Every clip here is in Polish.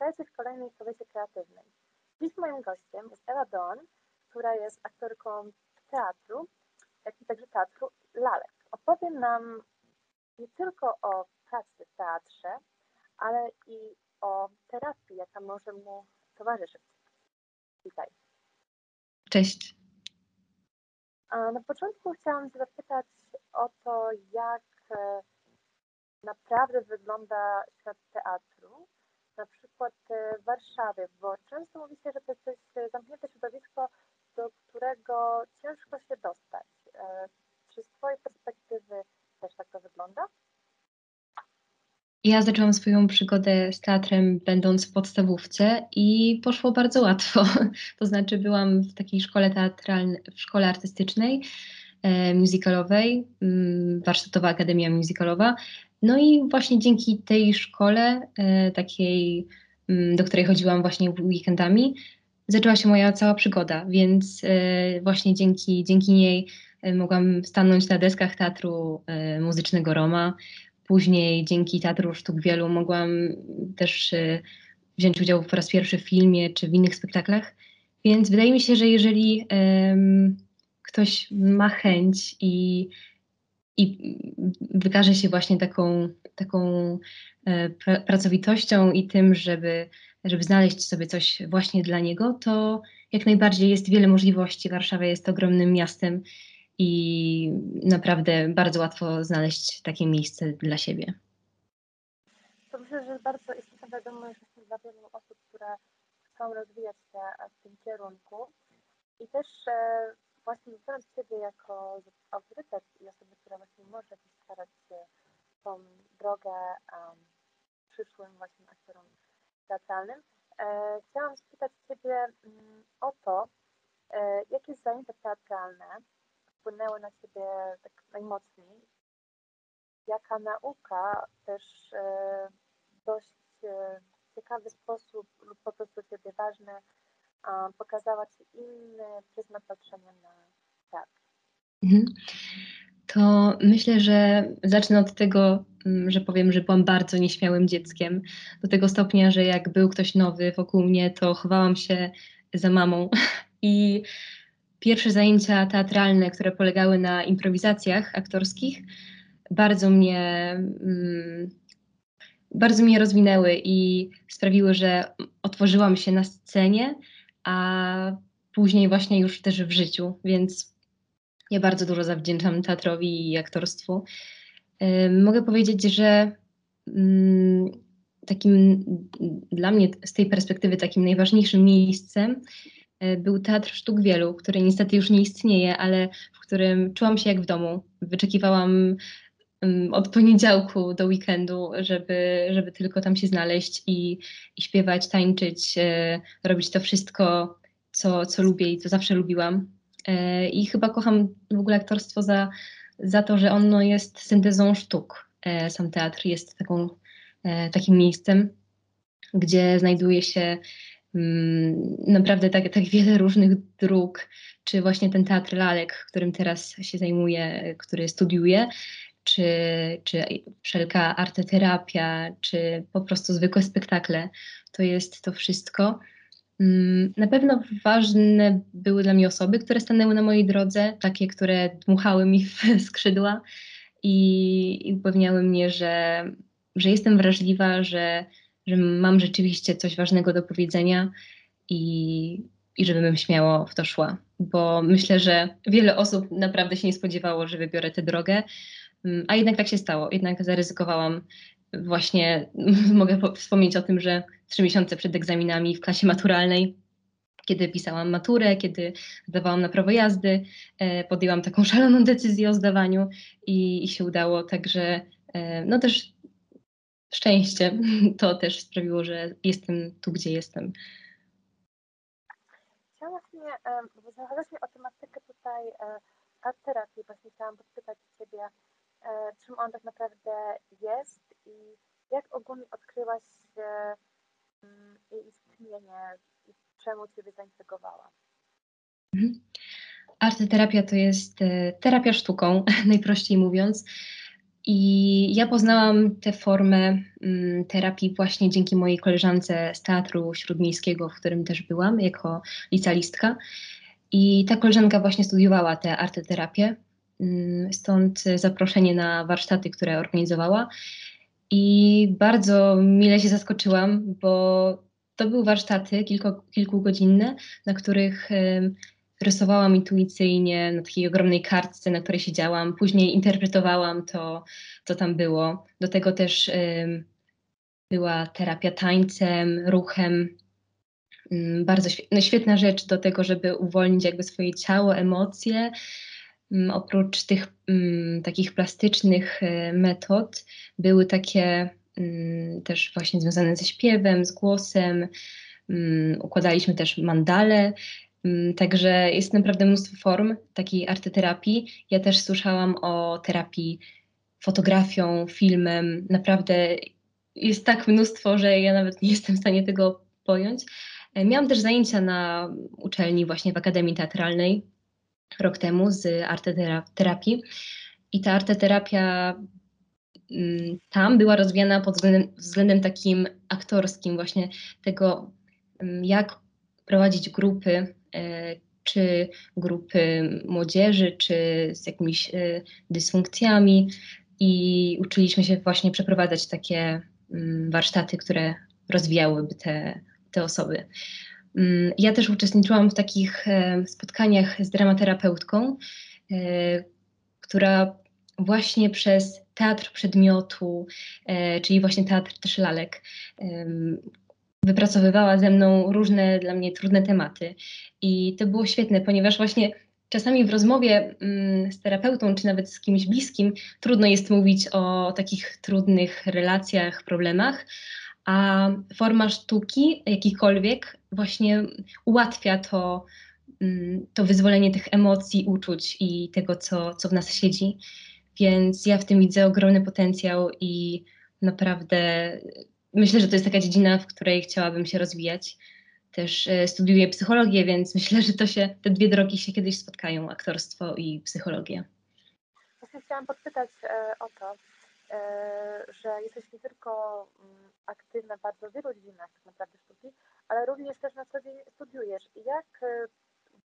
Witajcie w kolejnej powieści kreatywnej. Dziś moim gościem jest Ela Don, która jest aktorką teatru, jak i także teatru lalek. Opowie nam nie tylko o pracy w teatrze, ale i o terapii, jaka może mu towarzyszyć. Witaj. Cześć. A na początku chciałam zapytać o to, jak e, naprawdę wygląda świat teatru, na przykład e, w Warszawie, bo często mówi się, że to jest dość zamknięte środowisko, do którego ciężko się dostać. E, czy z Twojej perspektywy też tak to wygląda? Ja zaczęłam swoją przygodę z teatrem będąc w podstawówce i poszło bardzo łatwo. To znaczy byłam w takiej szkole teatralnej, w szkole artystycznej, e, mm, warsztatowa akademia musicalowa. No i właśnie dzięki tej szkole, e, takiej, mm, do której chodziłam właśnie weekendami, zaczęła się moja cała przygoda, więc e, właśnie dzięki, dzięki niej e, mogłam stanąć na deskach teatru muzycznego Roma, Później dzięki Teatru Sztuk Wielu mogłam też wziąć udział po raz pierwszy w filmie czy w innych spektaklach. Więc wydaje mi się, że jeżeli ktoś ma chęć i, i wykaże się właśnie taką, taką e, pracowitością i tym, żeby, żeby znaleźć sobie coś właśnie dla niego, to jak najbardziej jest wiele możliwości. Warszawa jest ogromnym miastem i naprawdę bardzo łatwo znaleźć takie miejsce dla siebie. To myślę, że bardzo istotna wiadomość dla wielu osób, które chcą rozwijać się w tym kierunku i też e, właśnie widząc Ciebie jako autorytet i osobę, która właśnie może starać się tą drogę um, przyszłym właśnie aktorom teatralnym, e, chciałam spytać Ciebie um, o to, e, jakie zajęcia teatralne wpłynęły na Ciebie tak najmocniej? Jaka nauka też e, dość e, ciekawy sposób lub po prostu Ciebie ważne pokazała Ci inny pryzmat patrzenia na teatr? Mhm. To myślę, że zacznę od tego, mm, że powiem, że byłam bardzo nieśmiałym dzieckiem. Do tego stopnia, że jak był ktoś nowy wokół mnie, to chowałam się za mamą. I pierwsze zajęcia teatralne, które polegały na improwizacjach aktorskich, bardzo mnie, mm, bardzo mnie rozwinęły i sprawiły, że otworzyłam się na scenie, a później właśnie już też w życiu, więc ja bardzo dużo zawdzięczam teatrowi i aktorstwu. mogę powiedzieć, że mm, takim dla mnie z tej perspektywy takim najważniejszym miejscem E, był Teatr Sztuk Wielu, który niestety już nie istnieje, ale w którym czułam się jak w domu. Wyczekiwałam od poniedziałku do weekendu, żeby, żeby tylko tam się znaleźć i, i śpiewać, tańczyć, e, robić to wszystko, co, co lubię i co zawsze lubiłam. E, I chyba kocham w ogóle aktorstwo za, za to, że ono jest syntezą sztuk. E, sam teatr jest taką, e, takim miejscem, gdzie znajduje się Mm, naprawdę tak, tak wiele różnych dróg, czy właśnie ten teatr lalek, którym teraz się zajmuję, który studiuję, czy, czy wszelka arteterapia, czy po prostu zwykłe spektakle, to jest to wszystko. Mm, na pewno ważne były dla mnie osoby, które stanęły na mojej drodze, takie, które dmuchały mi w skrzydła i, i upewniały mnie, że, że jestem wrażliwa, że, że mam rzeczywiście coś ważnego do powiedzenia i, i żebym śmiało w to szła. Bo myślę, że wiele osób naprawdę się nie spodziewało, że wybiorę tę drogę, mm, a jednak tak się stało. Jednak zaryzykowałam. Właśnie mogę wspomnieć o tym, że trzy miesiące przed egzaminami w klasie maturalnej kiedy pisałam maturę, kiedy zdawałam na prawo jazdy, e, podjęłam taką szaloną decyzję o zdawaniu i, i się udało. Także e, no też szczęście to też sprawiło, że jestem tu, gdzie jestem. Chciałam właśnie, bo zahaczyłaś o tematykę tutaj e, art właśnie chciałam podpytać Ciebie, e, czym on tak naprawdę jest i jak ogólnie odkryłaś jej istnienie i czemu Ciebie zaintrygowała? Mhm. Arteterapia to jest e, terapia sztuką, najprościej mówiąc. I ja poznałam tę formę mm, terapii właśnie dzięki mojej koleżance z Teatru Śródmiejskiego, w którym też byłam jako licealistka. I ta koleżanka właśnie studiowała tę arteterapię, mm, stąd zaproszenie na warsztaty, które organizowała. I bardzo mile się zaskoczyłam, bo to były warsztaty kilku, kilkugodzinne, na których rysowałam intuicyjnie na takiej ogromnej kartce, na której siedziałam. Później interpretowałam to, co tam było. Do tego też była terapia tańcem, ruchem. bardzo świetna, no, świetna rzecz do tego, żeby uwolnić jakby swoje ciało, emocje. Oprócz tych takich plastycznych e, metod były takie też właśnie związane ze śpiewem, z głosem. układaliśmy też mandale Mm, także jest naprawdę mnóstwo form takiej arteterapii. Ja też słyszałam o terapii fotografią, filmem. Naprawdę jest tak mnóstwo, że ja nawet nie jestem w stanie tego pojąć. E, miałam też zajęcia na uczelni właśnie w Akademii Teatralnej rok temu z arteterapii i ta arteterapia mm, tam była rozwijana pod względem, względem takim aktorskim właśnie tego, mm, jak prowadzić grupy E, czy grupy młodzieży, czy z jakimiś e, dysfunkcjami i uczyliśmy się właśnie przeprowadzać takie mm, warsztaty, które rozwijałyby te, te osoby. Mm, ja też uczestniczyłam w takich e, spotkaniach z dramaterapeutką, która właśnie przez teatr przedmiotu, czyli właśnie teatr też lalek, wypracowywała ze mną różne dla mnie trudne tematy. I to było świetne, ponieważ właśnie czasami w rozmowie mm, z terapeutą, czy nawet z kimś bliskim, trudno jest mówić o takich trudnych relacjach, problemach, a forma sztuki, jakikolwiek, właśnie ułatwia to, mm, to wyzwolenie tych emocji, uczuć i tego, co, co w nas siedzi. Więc ja w tym widzę ogromny potencjał i naprawdę myślę, że to jest taka dziedzina, w której chciałabym się rozwijać. Też e, studiuję psychologię, więc myślę, że to się, te dwie drogi się kiedyś spotkają, aktorstwo i psychologia. Właśnie chciałam podpytać e, o to, e, że jesteś nie tylko mm, aktywna w bardzo wielu dziedzinach tak naprawdę sztuki, ale również też na co dzień studiujesz. Jak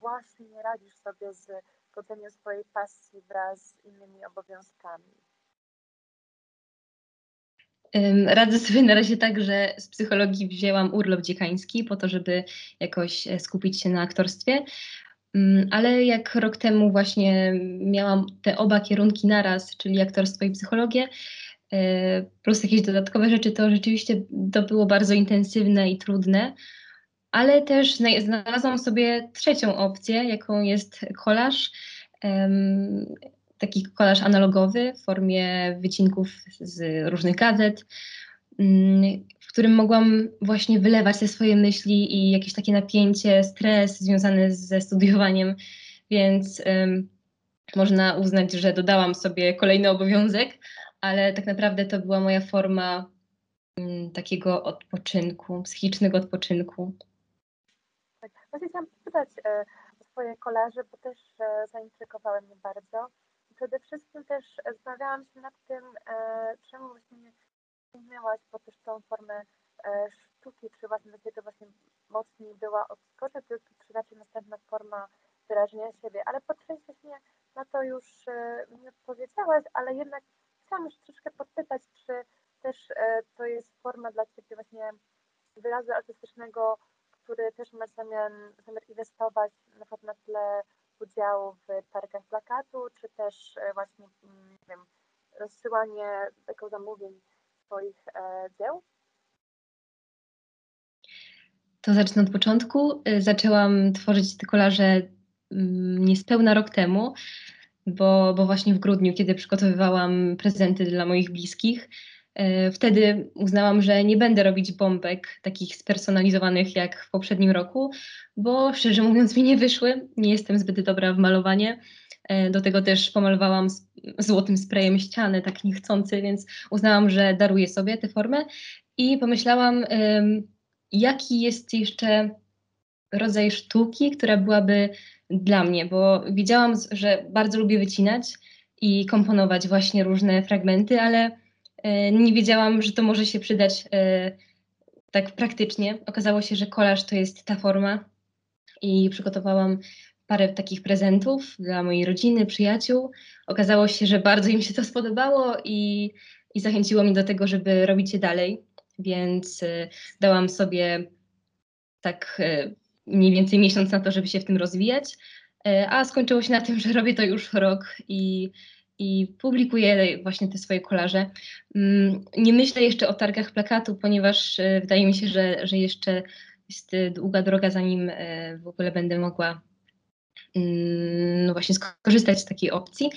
właśnie radzisz sobie z godzeniem swojej pasji wraz z innymi obowiązkami? Radzę sobie na razie tak, że z psychologii wzięłam urlop dziekański po to, żeby jakoś e, skupić się na aktorstwie. Ale jak rok temu właśnie miałam te oba kierunki naraz, czyli aktorstwo i psychologię, e, plus jakieś dodatkowe rzeczy, to rzeczywiście to było bardzo intensywne i trudne. Ale też znalazłam sobie trzecią opcję, jaką jest kolaż taki kolaż analogowy w formie wycinków z różnych gazet, mm, w którym mogłam właśnie wylewać te swoje myśli i jakieś takie napięcie, stres związany ze studiowaniem, więc można uznać, że dodałam sobie kolejny obowiązek, ale tak naprawdę to była moja forma um, takiego odpoczynku, psychicznego odpoczynku. Tak, właśnie chciałam zapytać e, o swoje kolaże, bo też e, zaintrygowały mnie bardzo przede wszystkim też zastanawiałam się nad tym, e, czemu właśnie sięgnęłaś po też tą formę e, sztuki, czy właśnie do tego właśnie mocniej była od prototypu, czy raczej następna forma wyrażenia siebie, ale części właśnie na to już e, mi odpowiedziałaś, ale jednak chciałam już troszkę podpytać, czy też to jest forma dla Ciebie właśnie wyrazu artystycznego, który też masz zamiar, zamiar inwestować na przykład na tle udziału w targach plakatu, czy też e, właśnie, mm, nie wiem, rozsyłanie tego zamówień swoich e, dzieł? To zacznę od początku. E, zaczęłam tworzyć te kolaże mm, niespełna rok temu, bo, bo właśnie w grudniu, kiedy przygotowywałam prezenty dla moich bliskich, E, wtedy uznałam, że nie będę robić bombek takich spersonalizowanych jak w poprzednim roku, bo szczerze mówiąc mi nie wyszły. Nie jestem zbyt dobra w malowanie. E, do tego też pomalowałam złotym sprayem ściany, tak niechcący, więc uznałam, że daruję sobie tę formę i pomyślałam, jaki jest jeszcze rodzaj sztuki, która byłaby dla mnie, bo wiedziałam, że bardzo lubię wycinać i komponować właśnie różne fragmenty, ale nie wiedziałam, że to może się przydać tak praktycznie. Okazało się, że kolaż to jest ta forma i przygotowałam parę takich prezentów dla mojej rodziny, przyjaciół. Okazało się, że bardzo im się to spodobało i, i zachęciło mnie do tego, żeby robić je dalej, więc y, dałam sobie tak y, mniej więcej miesiąc na to, żeby się w tym rozwijać, y, a skończyło się na tym, że robię to już rok i, i publikuję właśnie te swoje kolaże. Mm, nie myślę jeszcze o targach plakatu, ponieważ wydaje mi się, że, że jeszcze jest długa droga, zanim w ogóle będę mogła no właśnie skorzystać z takiej opcji.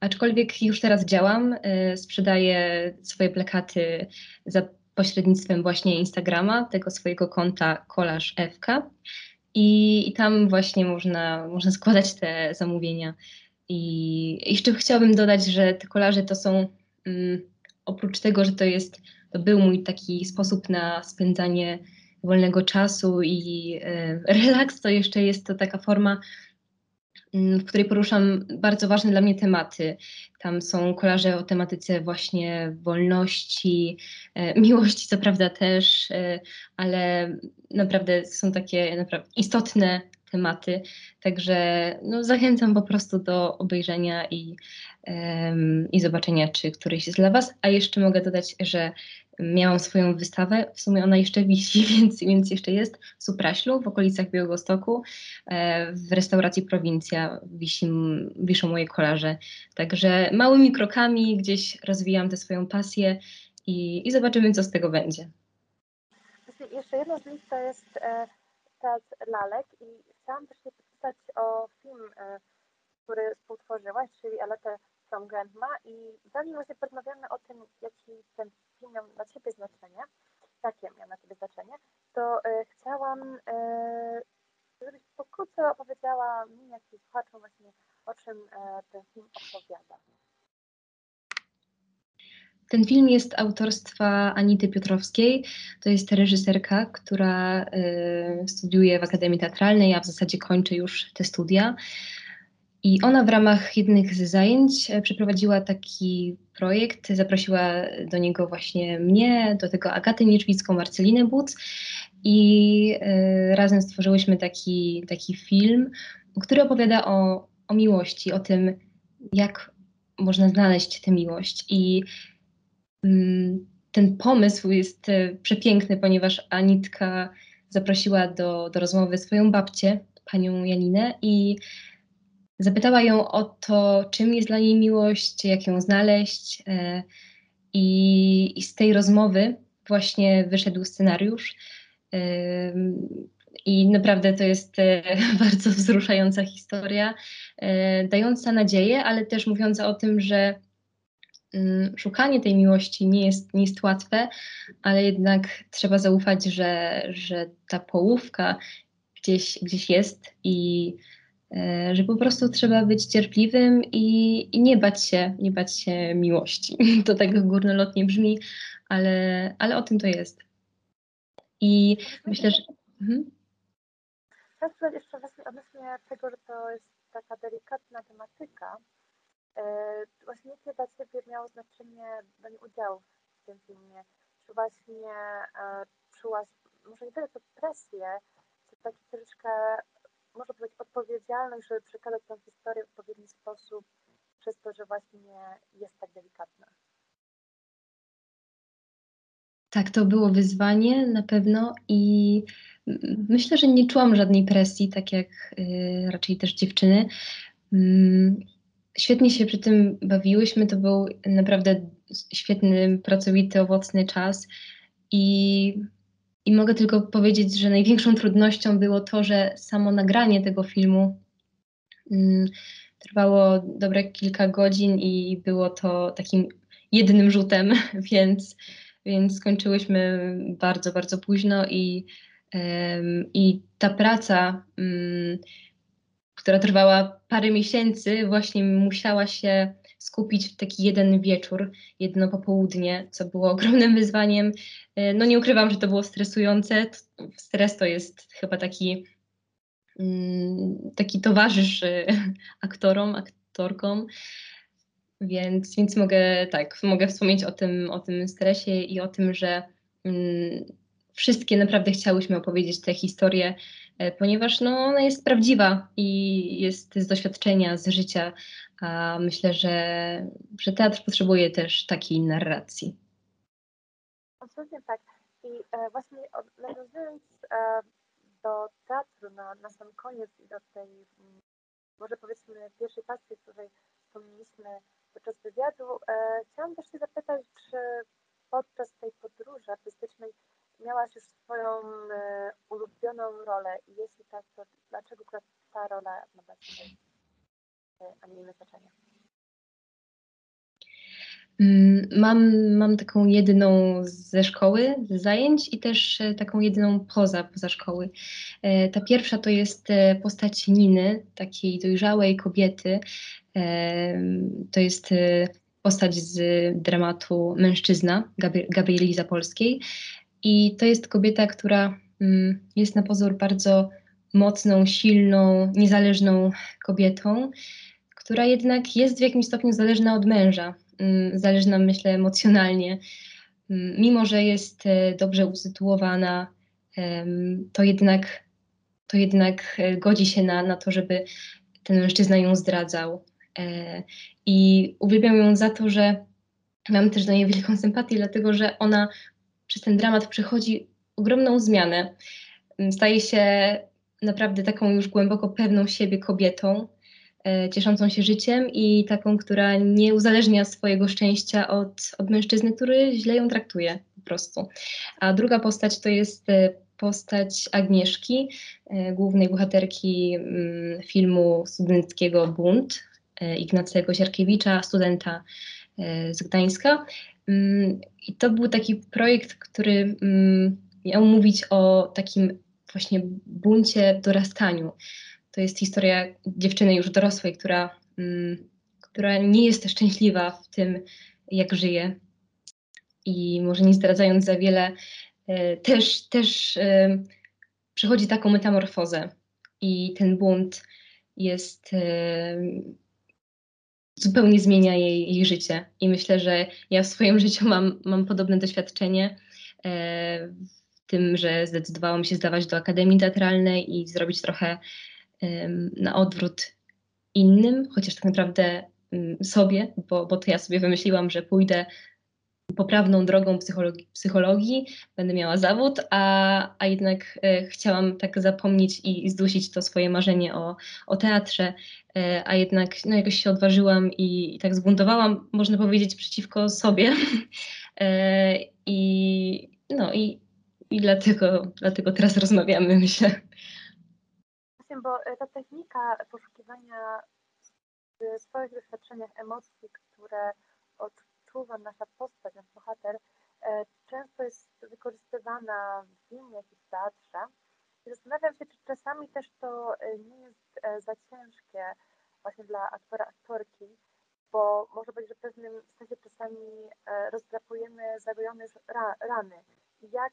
Aczkolwiek już teraz działam, sprzedaję swoje plakaty za pośrednictwem właśnie Instagrama, tego swojego konta Kolaż FK. I, tam właśnie można, można składać te zamówienia. I jeszcze chciałabym dodać, że te kolaże to są mm, oprócz tego, że to jest, to był mój taki sposób na spędzanie wolnego czasu i e, relaks, to jeszcze jest to taka forma Mm, w której poruszam bardzo ważne dla mnie tematy. Tam są kolaże o tematyce właśnie wolności, e, miłości, co prawda też, e, ale naprawdę są takie naprawdę istotne tematy. Także no, zachęcam po prostu do obejrzenia i, i zobaczenia, czy któryś jest dla Was. A jeszcze mogę dodać, że miałam swoją wystawę, w sumie ona jeszcze wisi, więc, więc jeszcze jest, w Supraślu, w okolicach Białegostoku, e, w restauracji Prowincja wisi, wiszą moje kolarze. Także małymi krokami gdzieś rozwijam tę swoją pasję i, i zobaczymy, co z tego będzie. Jeszcze jedna z nich to jest e, teatr lalek i chciałam też się zapytać o film, e, który współtworzyłaś, czyli Aletę from Grandma i zanim właśnie porozmawiamy o tym, jaki ten film miał dla Ciebie znaczenie, jakie miał na Ciebie znaczenie, to e, chciałam, e, żebyś pokrótce opowiedziała mi, jak i słuchaczom właśnie, o czym e, ten film opowiada. Ten film jest autorstwa Anity Piotrowskiej. To jest reżyserka, która y, studiuje w Akademii Teatralnej, a w zasadzie kończy już te studia. I ona w ramach jednych z zajęć e, przeprowadziła taki projekt, zaprosiła do niego właśnie mnie, do tego Agatę Nieczwicką, Marcelinę Buc i y, razem stworzyłyśmy taki, taki film, który opowiada o, o miłości, o tym, jak można znaleźć tę miłość. I y, ten pomysł jest y, przepiękny, ponieważ Anitka zaprosiła do, do rozmowy swoją babcię, panią Janinę i Zapytała ją o to, czym jest dla niej miłość, jak ją znaleźć. E, I, i z tej rozmowy właśnie wyszedł scenariusz. I naprawdę to jest e, bardzo wzruszająca historia, e, dająca nadzieję, ale też mówiąca o tym, że mm, szukanie tej miłości nie jest, nie jest łatwe, ale jednak trzeba zaufać, że, że ta połówka gdzieś, gdzieś jest i E, że po prostu trzeba być cierpliwym i, i, nie bać się, nie bać się miłości. To tak górnolotnie brzmi, ale, ale o tym to jest. I myślę, że... Mhm. Chcę powiedzieć jeszcze właśnie odnośnie tego, że to jest taka delikatna tematyka. E, właśnie jakie dla Ciebie miało znaczenie branie udziału w tym filmie? Czy właśnie e, czułaś, może nie tyle co presję, czy taki troszeczkę może być odpowiedzialność, żeby przekazać tę historię w odpowiedni sposób, przez to, że właśnie jest tak delikatna. Tak, to było wyzwanie na pewno i myślę, że nie czułam żadnej presji, tak jak y, raczej też dziewczyny. Mm, świetnie się przy tym bawiłyśmy, to był naprawdę świetny, pracowity, owocny czas i i mogę tylko powiedzieć, że największą trudnością było to, że samo nagranie tego filmu mm, trwało dobre kilka godzin i było to takim jednym rzutem, więc, więc skończyłyśmy bardzo, bardzo późno i, i ta praca, um, która trwała parę miesięcy, właśnie musiała się skupić w taki jeden wieczór, jedno popołudnie, co było ogromnym wyzwaniem. E, no nie ukrywam, że to było stresujące. Stres to jest chyba taki, mm, taki towarzysz e, aktorom, aktorkom. Więc, więc mogę tak, mogę wspomnieć o tym, o tym stresie i o tym, że mm, wszystkie naprawdę chciałyśmy opowiedzieć tę historię, e, ponieważ no, ona jest prawdziwa i jest z doświadczenia, z życia. A myślę, że, że teatr potrzebuje też takiej narracji. Absolutnie tak. I e, właśnie nawiązując e, do teatru na, na sam koniec i do tej, mm, może powiedzmy, pierwszej pasji, której wspomnieliśmy podczas wywiadu, e, chciałam też się zapytać, czy podczas tej podróży artystycznej miałaś już swoją e, ulubioną rolę i jeśli tak, to dlaczego ta rola ma dla Ciebie, e, a nie inne znaczenie? Mm, mam, mam taką jedyną ze szkoły, z zajęć i też e, taką jedyną poza, poza szkoły. E, ta pierwsza to jest postać Niny, takiej dojrzałej kobiety. To jest postać z dramatu Mężczyzna Gabrieli Zapolskiej. I to jest kobieta, która mm, jest na pozór bardzo mocną, silną, niezależną kobietą, która jednak jest w jakimś stopniu zależna od męża. Mm, zależna, myślę, emocjonalnie. Mm, mimo, że jest e, dobrze usytuowana, to jednak, to jednak e, godzi się na, na to, żeby ten mężczyzna ją zdradzał. E, I uwielbiam ją za to, że mam też do niej wielką sympatię, dlatego że ona przez ten dramat przechodzi ogromną zmianę. Mm, staje się naprawdę taką już głęboko pewną siebie kobietą, E, cieszącą się życiem i taką, która nie uzależnia swojego szczęścia od, od mężczyzny, który źle ją traktuje po prostu. A druga postać to jest e, postać Agnieszki, e, głównej bohaterki mm, filmu studenckiego Bunt Ignacego Sierkiewicza, studenta z Gdańska. I to był taki projekt, który mm, miał mówić o takim właśnie buncie dorastaniu to jest historia dziewczyny już dorosłej, która, mm, która nie jest szczęśliwa w tym, jak żyje. I może nie zdradzając za wiele, e, też, też e, przechodzi taką metamorfozę. I ten bunt jest e, zupełnie zmienia jej, jej życie. I myślę, że ja w swoim życiu mam, mam podobne doświadczenie w tym, że zdecydowałam się zdawać do Akademii Teatralnej i zrobić trochę na odwrót innym, chociaż tak naprawdę sobie, bo, bo to ja sobie wymyśliłam, że pójdę poprawną drogą psychologii, psychologii będę miała zawód, a, a jednak e, chciałam tak zapomnieć i, i zdusić to swoje marzenie o, o teatrze, e, a jednak no, jakoś się odważyłam i, i tak zbuntowałam, można powiedzieć, przeciwko sobie. E, I, no i, i dlatego, dlatego teraz rozmawiamy, myślę bo e, ta technika poszukiwania w swoich doświadczeniach emocji, które odczuwa nasza postać, nasz bohater, e, często jest wykorzystywana w filmie czy w teatrze. I zastanawiam się, czy czasami też to e, nie jest za ciężkie właśnie dla aktora, aktorki, bo może być, że w pewnym sensie czasami rozdrapujemy zagojone rany. Jak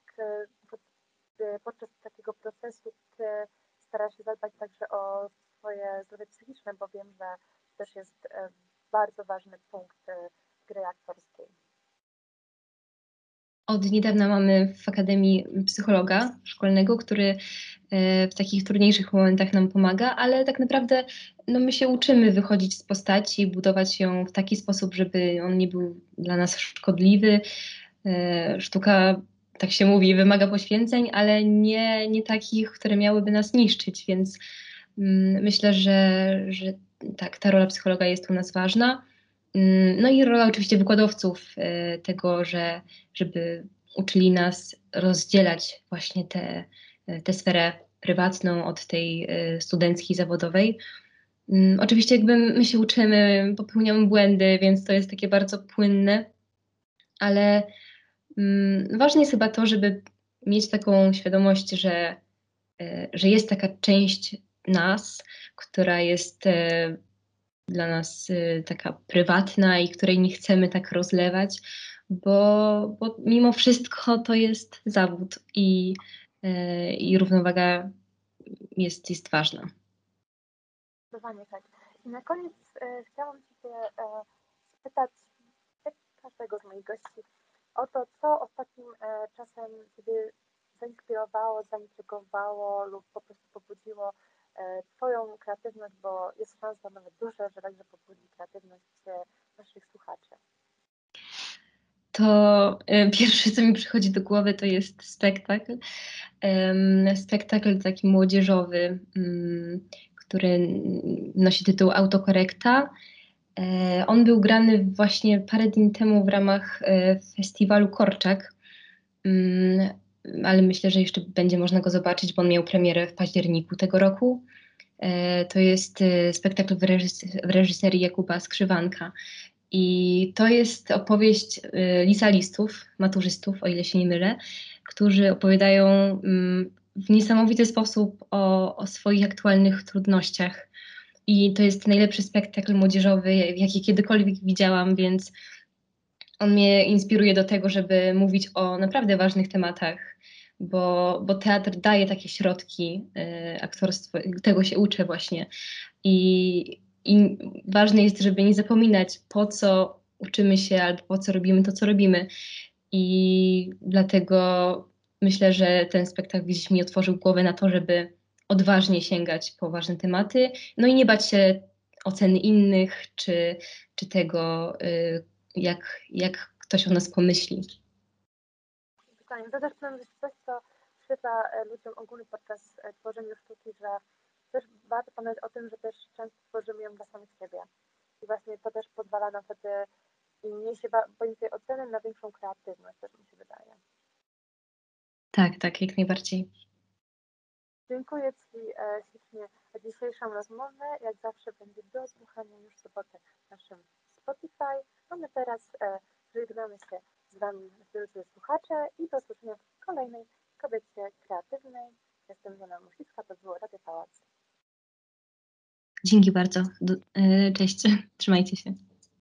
podczas takiego procesu ty stara się zadbać także o swoje zdrowie psychiczne, bo wiem, że też jest e, bardzo ważny punkt e, gry aktorskiej. Od niedawna mamy w Akademii psychologa szkolnego, który e, w takich trudniejszych momentach nam pomaga, ale tak naprawdę no, my się uczymy wychodzić z postaci, budować ją w taki sposób, żeby on nie był dla nas szkodliwy. Sztuka tak się mówi, wymaga poświęceń, ale nie, nie takich, które miałyby nas niszczyć, więc mm, myślę, że, że tak, ta rola psychologa jest u nas ważna. Mm, no i rola oczywiście wykładowców y, tego, że żeby uczyli nas rozdzielać właśnie tę te, te sferę prywatną od tej y, studenckiej, zawodowej. Mm, oczywiście jakby my się uczymy, popełniamy błędy, więc to jest takie bardzo płynne, ale Mm, ważne jest chyba to, żeby mieć taką świadomość, że, e, że jest taka część nas, która jest dla nas e, taka prywatna i której nie chcemy tak rozlewać, bo, bo mimo wszystko to jest zawód i, i równowaga jest, jest ważna. Zdecydowanie tak. I na koniec e, chciałam Cię e, zapytać jak każdego z moich gości o to, co ostatnim e, czasem Ciebie zainspirowało, zaintrygowało lub po prostu pobudziło Twoją kreatywność, bo jest szansa nawet duża, że także pobudzi kreatywność e, naszych słuchaczy. To pierwsze, co mi przychodzi do głowy, to jest spektakl. Spektakl taki młodzieżowy, mm, który nosi tytuł Autokorekta. On był grany właśnie parę dni temu w ramach festiwalu Korczak. Ale myślę, że jeszcze będzie można go zobaczyć, bo on miał premierę w październiku tego roku. E, to jest e, spektakl w, reżyserii Jakuba Skrzywanka. I to jest opowieść e, lisalistów, maturzystów, o ile się nie mylę, którzy opowiadają mm, w niesamowity sposób o, o swoich aktualnych trudnościach. I to jest najlepszy spektakl młodzieżowy, jaki kiedykolwiek widziałam, więc on mnie inspiruje do tego, żeby mówić o naprawdę ważnych tematach, bo, bo teatr daje takie środki, y, aktorstwo, tego się uczę właśnie. I, I ważne jest, żeby nie zapominać, po co uczymy się albo po co robimy to, co robimy. I dlatego myślę, że ten spektakl gdzieś mi otworzył głowę na to, żeby odważnie sięgać po ważne tematy, no i nie bać się oceny innych, czy, czy tego, y, jak, jak ktoś o nas pomyśli. Dokładnie. To też powiem, coś, co świetla e, ludziom ogólnie podczas e, tworzenia sztuki, że też warto pamiętać o tym, że też często tworzymy ją dla samych siebie. I właśnie to też pozwala nam wtedy mniej się boić tej oceny na większą kreatywność, też mi się wydaje. Tak, tak, jak najbardziej. Dziękuję Ci e, ślicznie za dzisiejszą rozmowę. Jak zawsze będzie do słuchania już w sobotę naszym Spotify. A my teraz e, żegnamy się z Wami, drodzy słuchacze i do usłyszenia w kolejnej kobiecie kreatywnej. Jestem Jana Musicka, to było Radio Pałac. Dzięki bardzo. E, cześć, trzymajcie się.